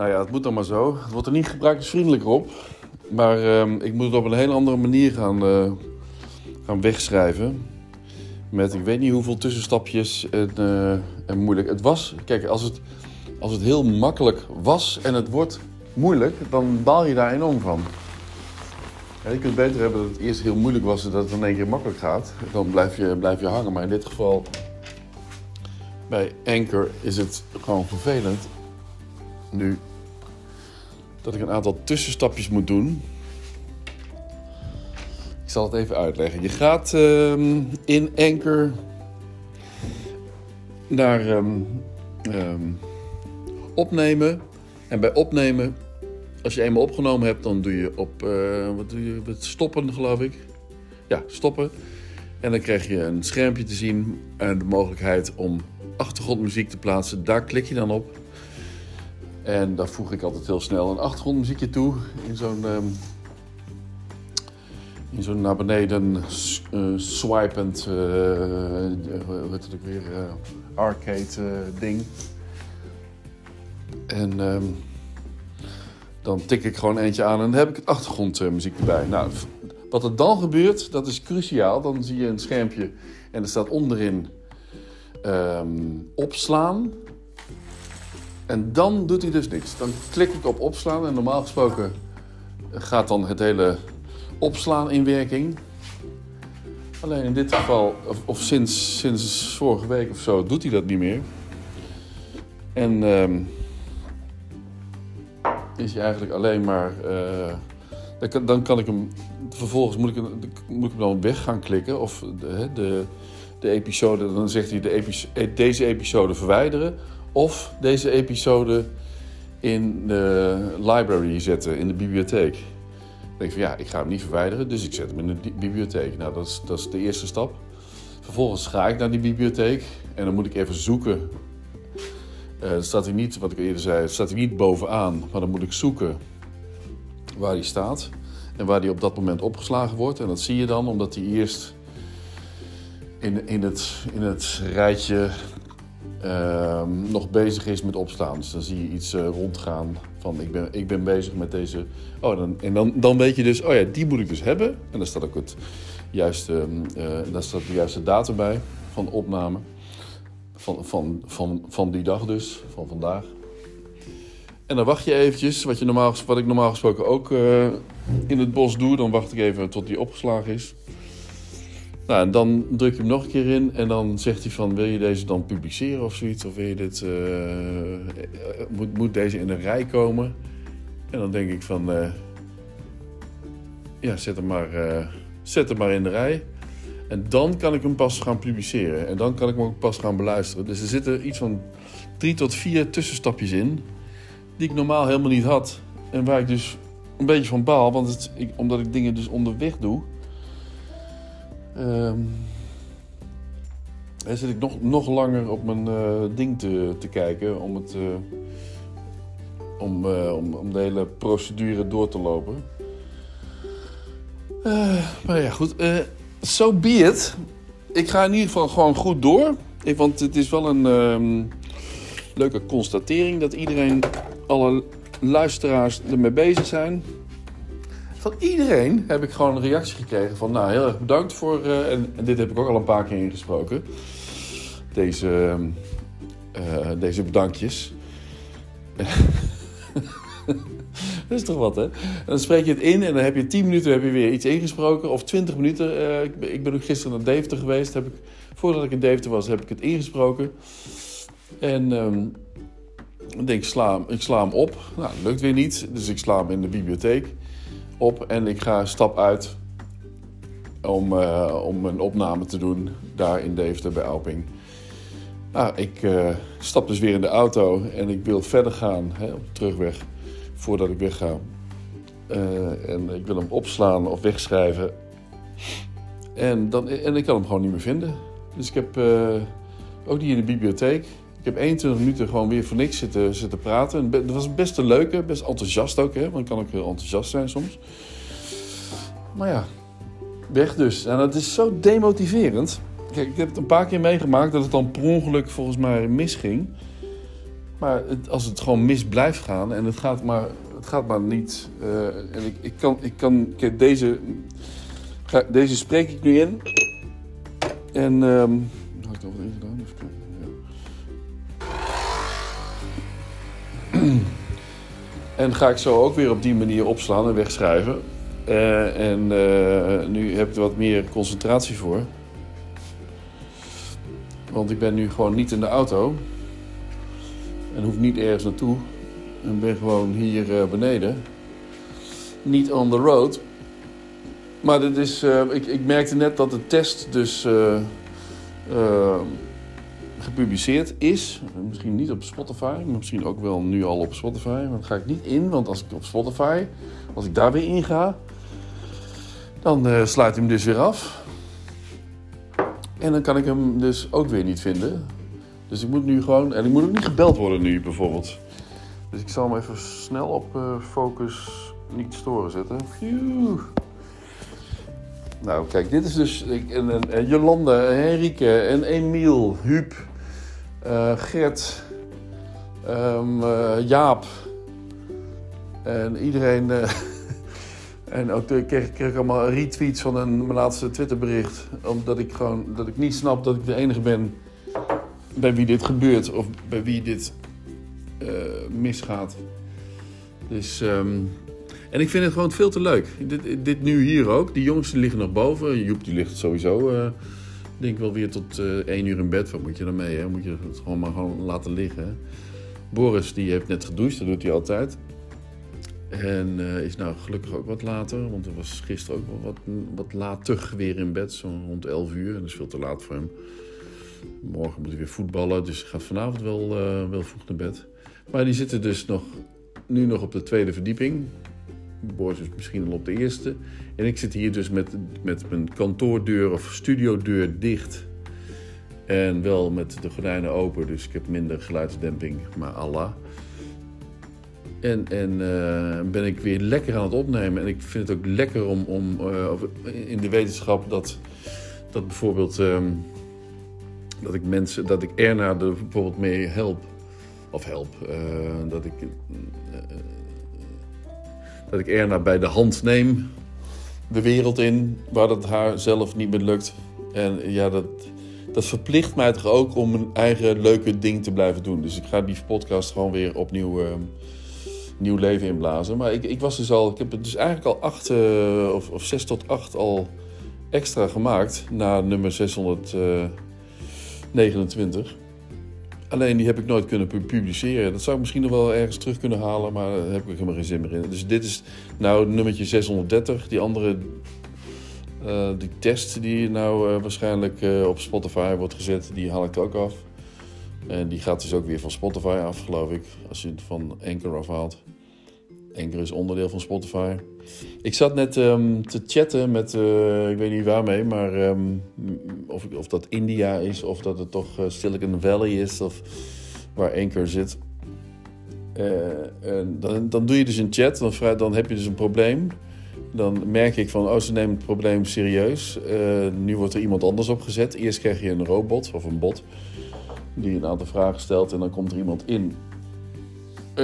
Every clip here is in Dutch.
Nou ja, het moet dan maar zo. Het wordt er niet gebruikersvriendelijker op. Maar ehm, ik moet het op een hele andere manier gaan, eh, gaan wegschrijven. Met ik weet niet hoeveel tussenstapjes en, eh, en moeilijk. Het was, kijk, als het, als het heel makkelijk was en het wordt moeilijk, dan baal je daar enorm van. Je kunt beter hebben dat het eerst heel moeilijk was en dat het in één keer makkelijk gaat. Dan blijf je, blijf je hangen. Maar in dit geval, bij Anchor, is het gewoon vervelend. Nu, dat ik een aantal tussenstapjes moet doen. Ik zal het even uitleggen. Je gaat ehm, in Anchor naar ehm, ehm, opnemen. En bij opnemen, als je eenmaal opgenomen hebt, dan doe je op eh, wat doe je, wat stoppen, geloof ik. Ja, stoppen. En dan krijg je een schermpje te zien en de mogelijkheid om achtergrondmuziek te plaatsen. Daar klik je dan op. En daar voeg ik altijd heel snel een achtergrondmuziekje toe in zo'n in zo'n naar beneden uh, swipend, uh, weer, arcade ding. En ehm, dan tik ik gewoon eentje aan en dan heb ik het achtergrondmuziek erbij. Nou, wat er dan gebeurt, dat is cruciaal. Dan zie je een schermpje en er staat onderin um, opslaan. En dan doet hij dus niks. Dan klik ik op opslaan en normaal gesproken gaat dan het hele opslaan in werking. Alleen in dit geval, of, of sinds, sinds vorige week of zo, doet hij dat niet meer. En um, is hij eigenlijk alleen maar. Uh, dan, kan, dan, kan, ik hem. Vervolgens moet ik, hem, dan weg gaan klikken. Of de, de, de episode. Dan zegt hij de deze episode verwijderen. Of deze episode in de library zetten, in de bibliotheek. Dan denk ik van ja, ik ga hem niet verwijderen, dus ik zet hem in de bibliotheek. Nou, dat is, dat is de eerste stap. Vervolgens ga ik naar die bibliotheek en dan moet ik even zoeken. Uh, staat hij niet, wat ik eerder zei, staat hij niet bovenaan, maar dan moet ik zoeken waar hij staat en waar hij op dat moment opgeslagen wordt. En dat zie je dan omdat hij eerst in, in, het, in het rijtje uh, nog bezig is met opstaan. Dus dan zie je iets uh, rondgaan van ik ben, ik ben bezig met deze. Oh, dan, en dan, dan weet je dus, oh ja, die moet ik dus hebben. En daar staat ook het juiste, uh, staat de juiste datum bij van opname. Van, van, van, van die dag dus, van vandaag. En dan wacht je eventjes, wat, je normaal, wat ik normaal gesproken ook uh, in het bos doe. Dan wacht ik even tot die opgeslagen is. Nou, en dan druk je hem nog een keer in en dan zegt hij van wil je deze dan publiceren of zoiets? Of wil je dit, uh, moet, moet deze in een rij komen? En dan denk ik van uh, ja, zet hem, maar, uh, zet hem maar in de rij. En dan kan ik hem pas gaan publiceren. En dan kan ik hem ook pas gaan beluisteren. Dus er zitten iets van drie tot vier tussenstapjes in. Die ik normaal helemaal niet had. En waar ik dus een beetje van baal. Want het, ik, omdat ik dingen dus onderweg doe. Um, dan zit ik nog, nog langer op mijn uh, ding te, te kijken om, het, uh, om, uh, om, om de hele procedure door te lopen. maar ja, goed. so be. Ik ga in ieder geval gewoon goed door. Want het is wel een um, leuke constatering dat iedereen, alle luisteraars ermee bezig zijn. Van iedereen heb ik gewoon een reactie gekregen van... nou, heel erg bedankt voor... Uh, en, dit heb ik ook al een paar keer ingesproken. Deze, uh, deze bedankjes. Dat is toch wat, hè? En dan spreek je het in en dan heb je 10 minuten heb je weer iets ingesproken. Of 20 minuten. Ik, ik, ben ook gisteren naar Deventer geweest. Heb ik, voordat ik in Deventer was, heb ik het ingesproken. En um, dan denk ik, sla, ik sla hem op. Nou, lukt weer niet. Dus ik sla hem in de bibliotheek op en ik ga stap uit om, uh, om een opname te doen daar in Deventer bij Alping. Nou, ik uh, stap dus weer in de auto en ik wil verder gaan hè, op de terugweg voordat ik wegga. Uh, en ik wil hem opslaan of wegschrijven. En, dan, en ik kan hem gewoon niet meer vinden. Dus ik heb ook die in de bibliotheek. Ik heb 21 minuten gewoon weer voor niks zitten, zitten praten. Dat was best een leuke, best enthousiast ook. Hè? Want ik kan ook heel enthousiast zijn soms. Maar ja, weg dus. En dat is zo demotiverend. Kijk, ik heb het een paar keer meegemaakt dat het dan per ongeluk volgens mij misging. Maar het, als het gewoon mis blijft gaan en het gaat maar, het gaat maar niet. eh, en ik, ik kan, ik kan kijk, deze, deze spreek ik nu in. En. ehm had ik dat wat ingedaan? En ga ik zo ook weer op die manier opslaan en wegschrijven. Eh, en eh, nu heb ik er wat meer concentratie voor. Want ik ben nu gewoon niet in de auto. En hoef niet ergens naartoe. En ben gewoon hier eh, beneden. Niet on the road. Maar dit is, ik, ik merkte net dat de test dus gepubliceerd is. Misschien niet op Spotify, maar misschien ook wel nu al op Spotify. Maar dan ga ik niet in, want als ik op Spotify, als ik daar weer in ga, dan eh, sluit hij hem dus weer af. En dan kan ik hem dus ook weer niet vinden. Dus ik moet nu gewoon, en ik moet ook niet gebeld worden nu bijvoorbeeld. Dus ik zal hem even snel op eh, focus niet storen zetten. Nou, kijk, dit is dus ik- en, en, Jolanda, en Henrike en Emiel, Huub, eh, Gert, ehm, eh, Jaap. En iedereen. eh, en ook kreeg, kreeg ik allemaal retweets van een, mijn laatste Twitterbericht. Omdat ik gewoon dat ik niet snap dat ik de enige ben bij wie dit gebeurt of bij wie dit misgaat. Dus. ehm, en ik vind het gewoon veel te leuk. Dit, dit nu hier ook. Die jongens die liggen nog boven. Joep die ligt sowieso, denk wel weer tot eh 1 uur in bed. Wat moet je daarmee? Hè? Moet je het gewoon maar gewoon laten liggen. Boris die heeft net gedoucht, dat doet hij altijd. En eh, is nou gelukkig ook wat later. Want er was gisteren ook wel wat, wat later weer in bed. Zo rond 11 uur. En dat is veel te laat voor hem. Morgen moet hij weer voetballen. Dus hij gaat vanavond wel, eh, wel vroeg naar bed. Maar die zitten dus nog, nu nog op de tweede verdieping. Boris is misschien al op de eerste. En ik zit hier dus met, met mijn kantoordeur of studiodeur dicht. En wel met de gordijnen open, dus ik heb minder geluidsdemping, maar Allah. En, en eh, ben ik weer lekker aan het opnemen. En ik vind het ook lekker om, om eh, in de wetenschap dat, dat bijvoorbeeld ehm, dat ik mensen, dat ik Erna er bijvoorbeeld mee help. Of help. eh, dat ik dat ik Erna bij de hand neem, de wereld in, waar het haar zelf niet meer lukt. En ja, dat, dat verplicht mij toch ook om mijn eigen leuke ding te blijven doen. Dus ik ga die podcast gewoon weer opnieuw eh, nieuw leven inblazen. Maar ik, ik was dus al, ik heb het dus eigenlijk al acht, eh, of, of zes tot acht al extra gemaakt na nummer 629. Alleen die heb ik nooit kunnen pu- publiceren. Dat zou ik misschien nog wel ergens terug kunnen halen, maar daar heb ik helemaal geen zin meer in. Dus dit is nou nummertje 630. Die andere, eh, die test die nou eh, waarschijnlijk eh, op Spotify wordt gezet, die haal ik ook af. En die gaat dus ook weer van Spotify af, geloof ik, als je het van Anchor afhaalt. Anchor is onderdeel van Spotify. Ik zat net ehm, te chatten met, eh, ik weet niet waarmee, maar ehm, of, of dat India is of dat het toch eh, Silicon Valley is of waar Anchor zit. Eh, en dan, dan doe je dus een chat, dan, dan heb je dus een probleem. Dan merk ik van, oh, ze nemen het probleem serieus. Nu wordt er iemand anders opgezet. Eerst krijg je een robot of een bot die een aantal vragen stelt en dan komt er iemand in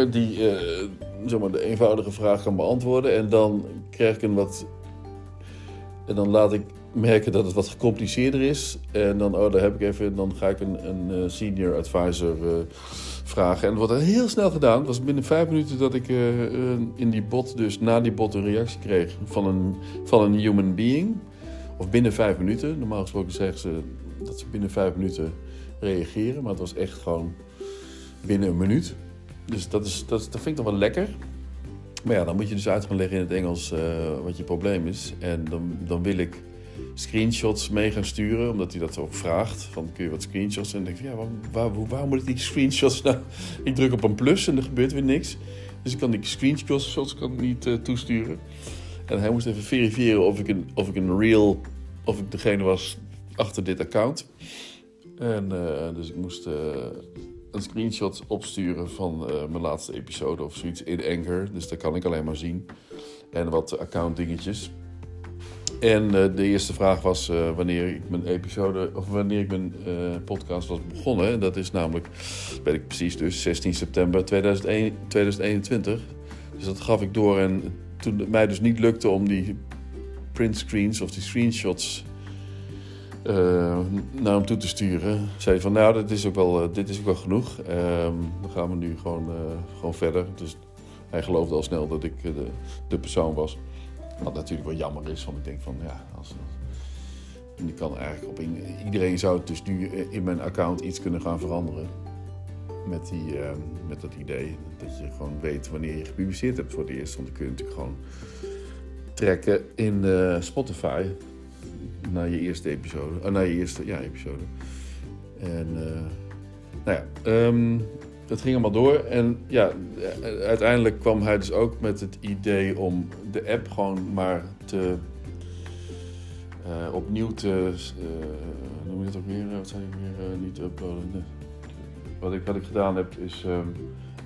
die eh, zeg maar, de eenvoudige vraag kan beantwoorden. En dan krijg ik een wat. En dan laat ik merken dat het wat gecompliceerder is. En dan, oh, daar heb ik even. Dan ga ik een, een eh, senior advisor eh, vragen. En dat wordt heel snel gedaan. Het was binnen vijf minuten dat ik eh, eh, in die bot, dus na die bot, een reactie kreeg van een, van een human being. Of binnen vijf minuten. Normaal gesproken zeggen ze dat ze binnen vijf minuten reageren. Maar het was echt gewoon binnen een minuut. Dus dat, is, dat, dat vind ik dan wel lekker. Maar ja, dan moet je dus uit gaan leggen in het Engels eh, wat je probleem is. En dan, dan wil ik screenshots mee gaan sturen, omdat hij dat ook vraagt. Van kun je wat screenshots? En dan denk ik, ja, waar, moet ik die screenshots nou? Ik druk op een plus en er gebeurt weer niks. Dus ik kan die screenshots kan niet eh, toesturen. En hij moest even verifiëren of ik, een, of ik een real, of ik degene was achter dit account. En eh, dus ik moest een screenshot opsturen van eh, mijn laatste episode of zoiets in Anchor. Dus dat kan ik alleen maar zien. En wat account dingetjes. En de eerste vraag was wanneer ik mijn episode, of wanneer ik mijn podcast was begonnen. Dat is namelijk, weet ik precies, dus 16 september 2001, 2021. Dus dat gaf ik door. En toen het mij dus niet lukte om die print screens of die screenshots uh, naar hem toe te sturen. Zei van, nou, dit is ook wel, uh, dit is ook wel genoeg. Uh, dan gaan we nu gewoon, eh, gewoon verder. Dus hij geloofde al snel dat ik de, de, persoon was. Wat natuurlijk wel jammer is, want ik denk van, ja... Als, en kan eigenlijk op iedereen zou dus nu in mijn account iets kunnen gaan veranderen. Met, die, ehm, met dat idee dat je gewoon weet wanneer je gepubliceerd hebt voor het eerst. Want dan kun je natuurlijk gewoon trekken in Spotify naar je eerste episode. Uh, naar je eerste ja, episode. En uh, nou ja, dat ging allemaal door. En ja, uiteindelijk kwam hij dus ook met het idee om de app gewoon maar te uh, opnieuw te. Uh, noem je het ook weer? Wat ik weer? niet uploaden. Wat ik, wat ik gedaan heb is um,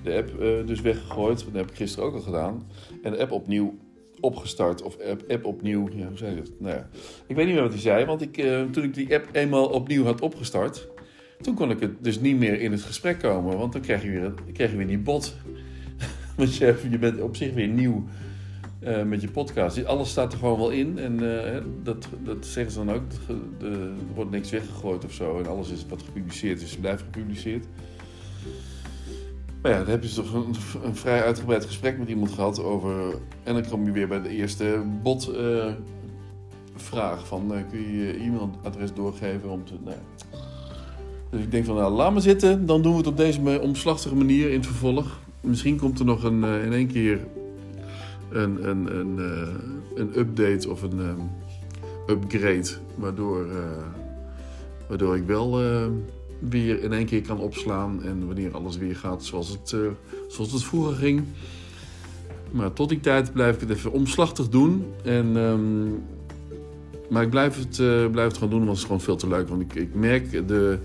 de app dus weggegooid. Dat heb ik gisteren ook al gedaan. En de app opnieuw opgestart of app, app opnieuw. Ja, hoe zei dat? Nou ja. Ik weet niet meer wat hij zei, want ik, uh, toen ik die app eenmaal opnieuw had opgestart, toen kon ik het dus niet meer in het gesprek komen, want dan krijg je weer, krijg je weer die bot. want je, je bent op zich weer nieuw uh, met je podcast. Alles staat er gewoon wel in en uh, dat, dat zeggen ze dan ook. Er wordt niks weggegooid of zo en alles is wat gepubliceerd is, blijft gepubliceerd. Maar ja, dan heb je toch een, vrij uitgebreid gesprek met iemand gehad over. En dan kom je weer bij de eerste botvraag: uh, van uh, kun je je e-mailadres doorgeven om te. Nou. Dus ik denk van nou, laat maar zitten, dan doen we het op deze omslachtige manier in het vervolg. Misschien komt er nog een, uh, in één keer een, een, een, een update of een um, upgrade, waardoor, waardoor ik wel weer in één keer kan opslaan. En wanneer alles weer gaat zoals het, uh, zoals het vroeger ging. Maar tot die tijd blijf ik het even omslachtig doen. En, um, maar ik blijf het, uh, blijf het gewoon doen, want het is gewoon veel te leuk. Want ik, ik merk de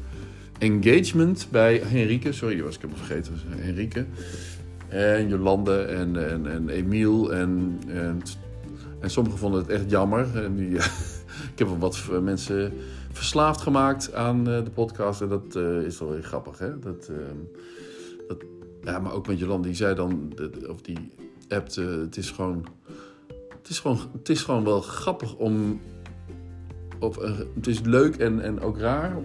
engagement bij Henrike. Sorry, was ik het vergeten. Henrike. En Jolande en, en, en Emiel. En, en, en sommigen vonden het echt jammer. En die, ik heb wat mensen verslaafd gemaakt aan uh, de podcast. En dat uh, is wel weer grappig. Hè? Dat, uh, dat, ja, maar ook met Jolande, die zei dan, of die appt, het is gewoon. Het is, gewoon, het is gewoon wel grappig om. Of, het is leuk en, en ook raar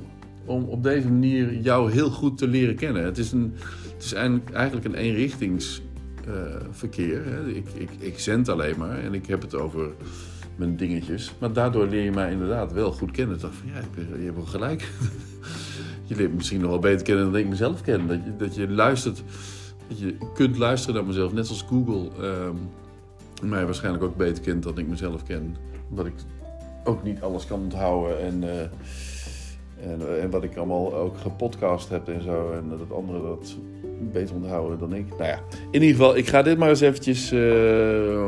om op deze manier jou heel goed te leren kennen. Het is, een, het is eigenlijk, een eenrichtingsverkeer. ik, ik, ik zend alleen maar en ik heb het over dingetjes. Maar daardoor leer je mij inderdaad wel goed kennen. Ik dacht van ja, je hebt wel gelijk. je leert me misschien nog wel beter kennen dan ik mezelf ken. Dat je, dat je luistert, dat je kunt luisteren naar mezelf. Net zoals Google um, mij waarschijnlijk ook beter kent dan ik mezelf ken. Omdat ik ook niet alles kan onthouden. En, uh, en, en, wat ik allemaal ook gepodcast heb en zo. En dat anderen dat beter onthouden dan ik. Nou ja, in ieder geval, ik ga dit maar eens eventjes... Uh,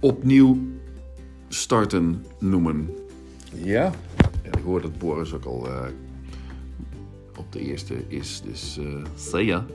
opnieuw starten noemen. Ja, en ik hoor dat Boris ook al uh, op de eerste is, dus uh, ya.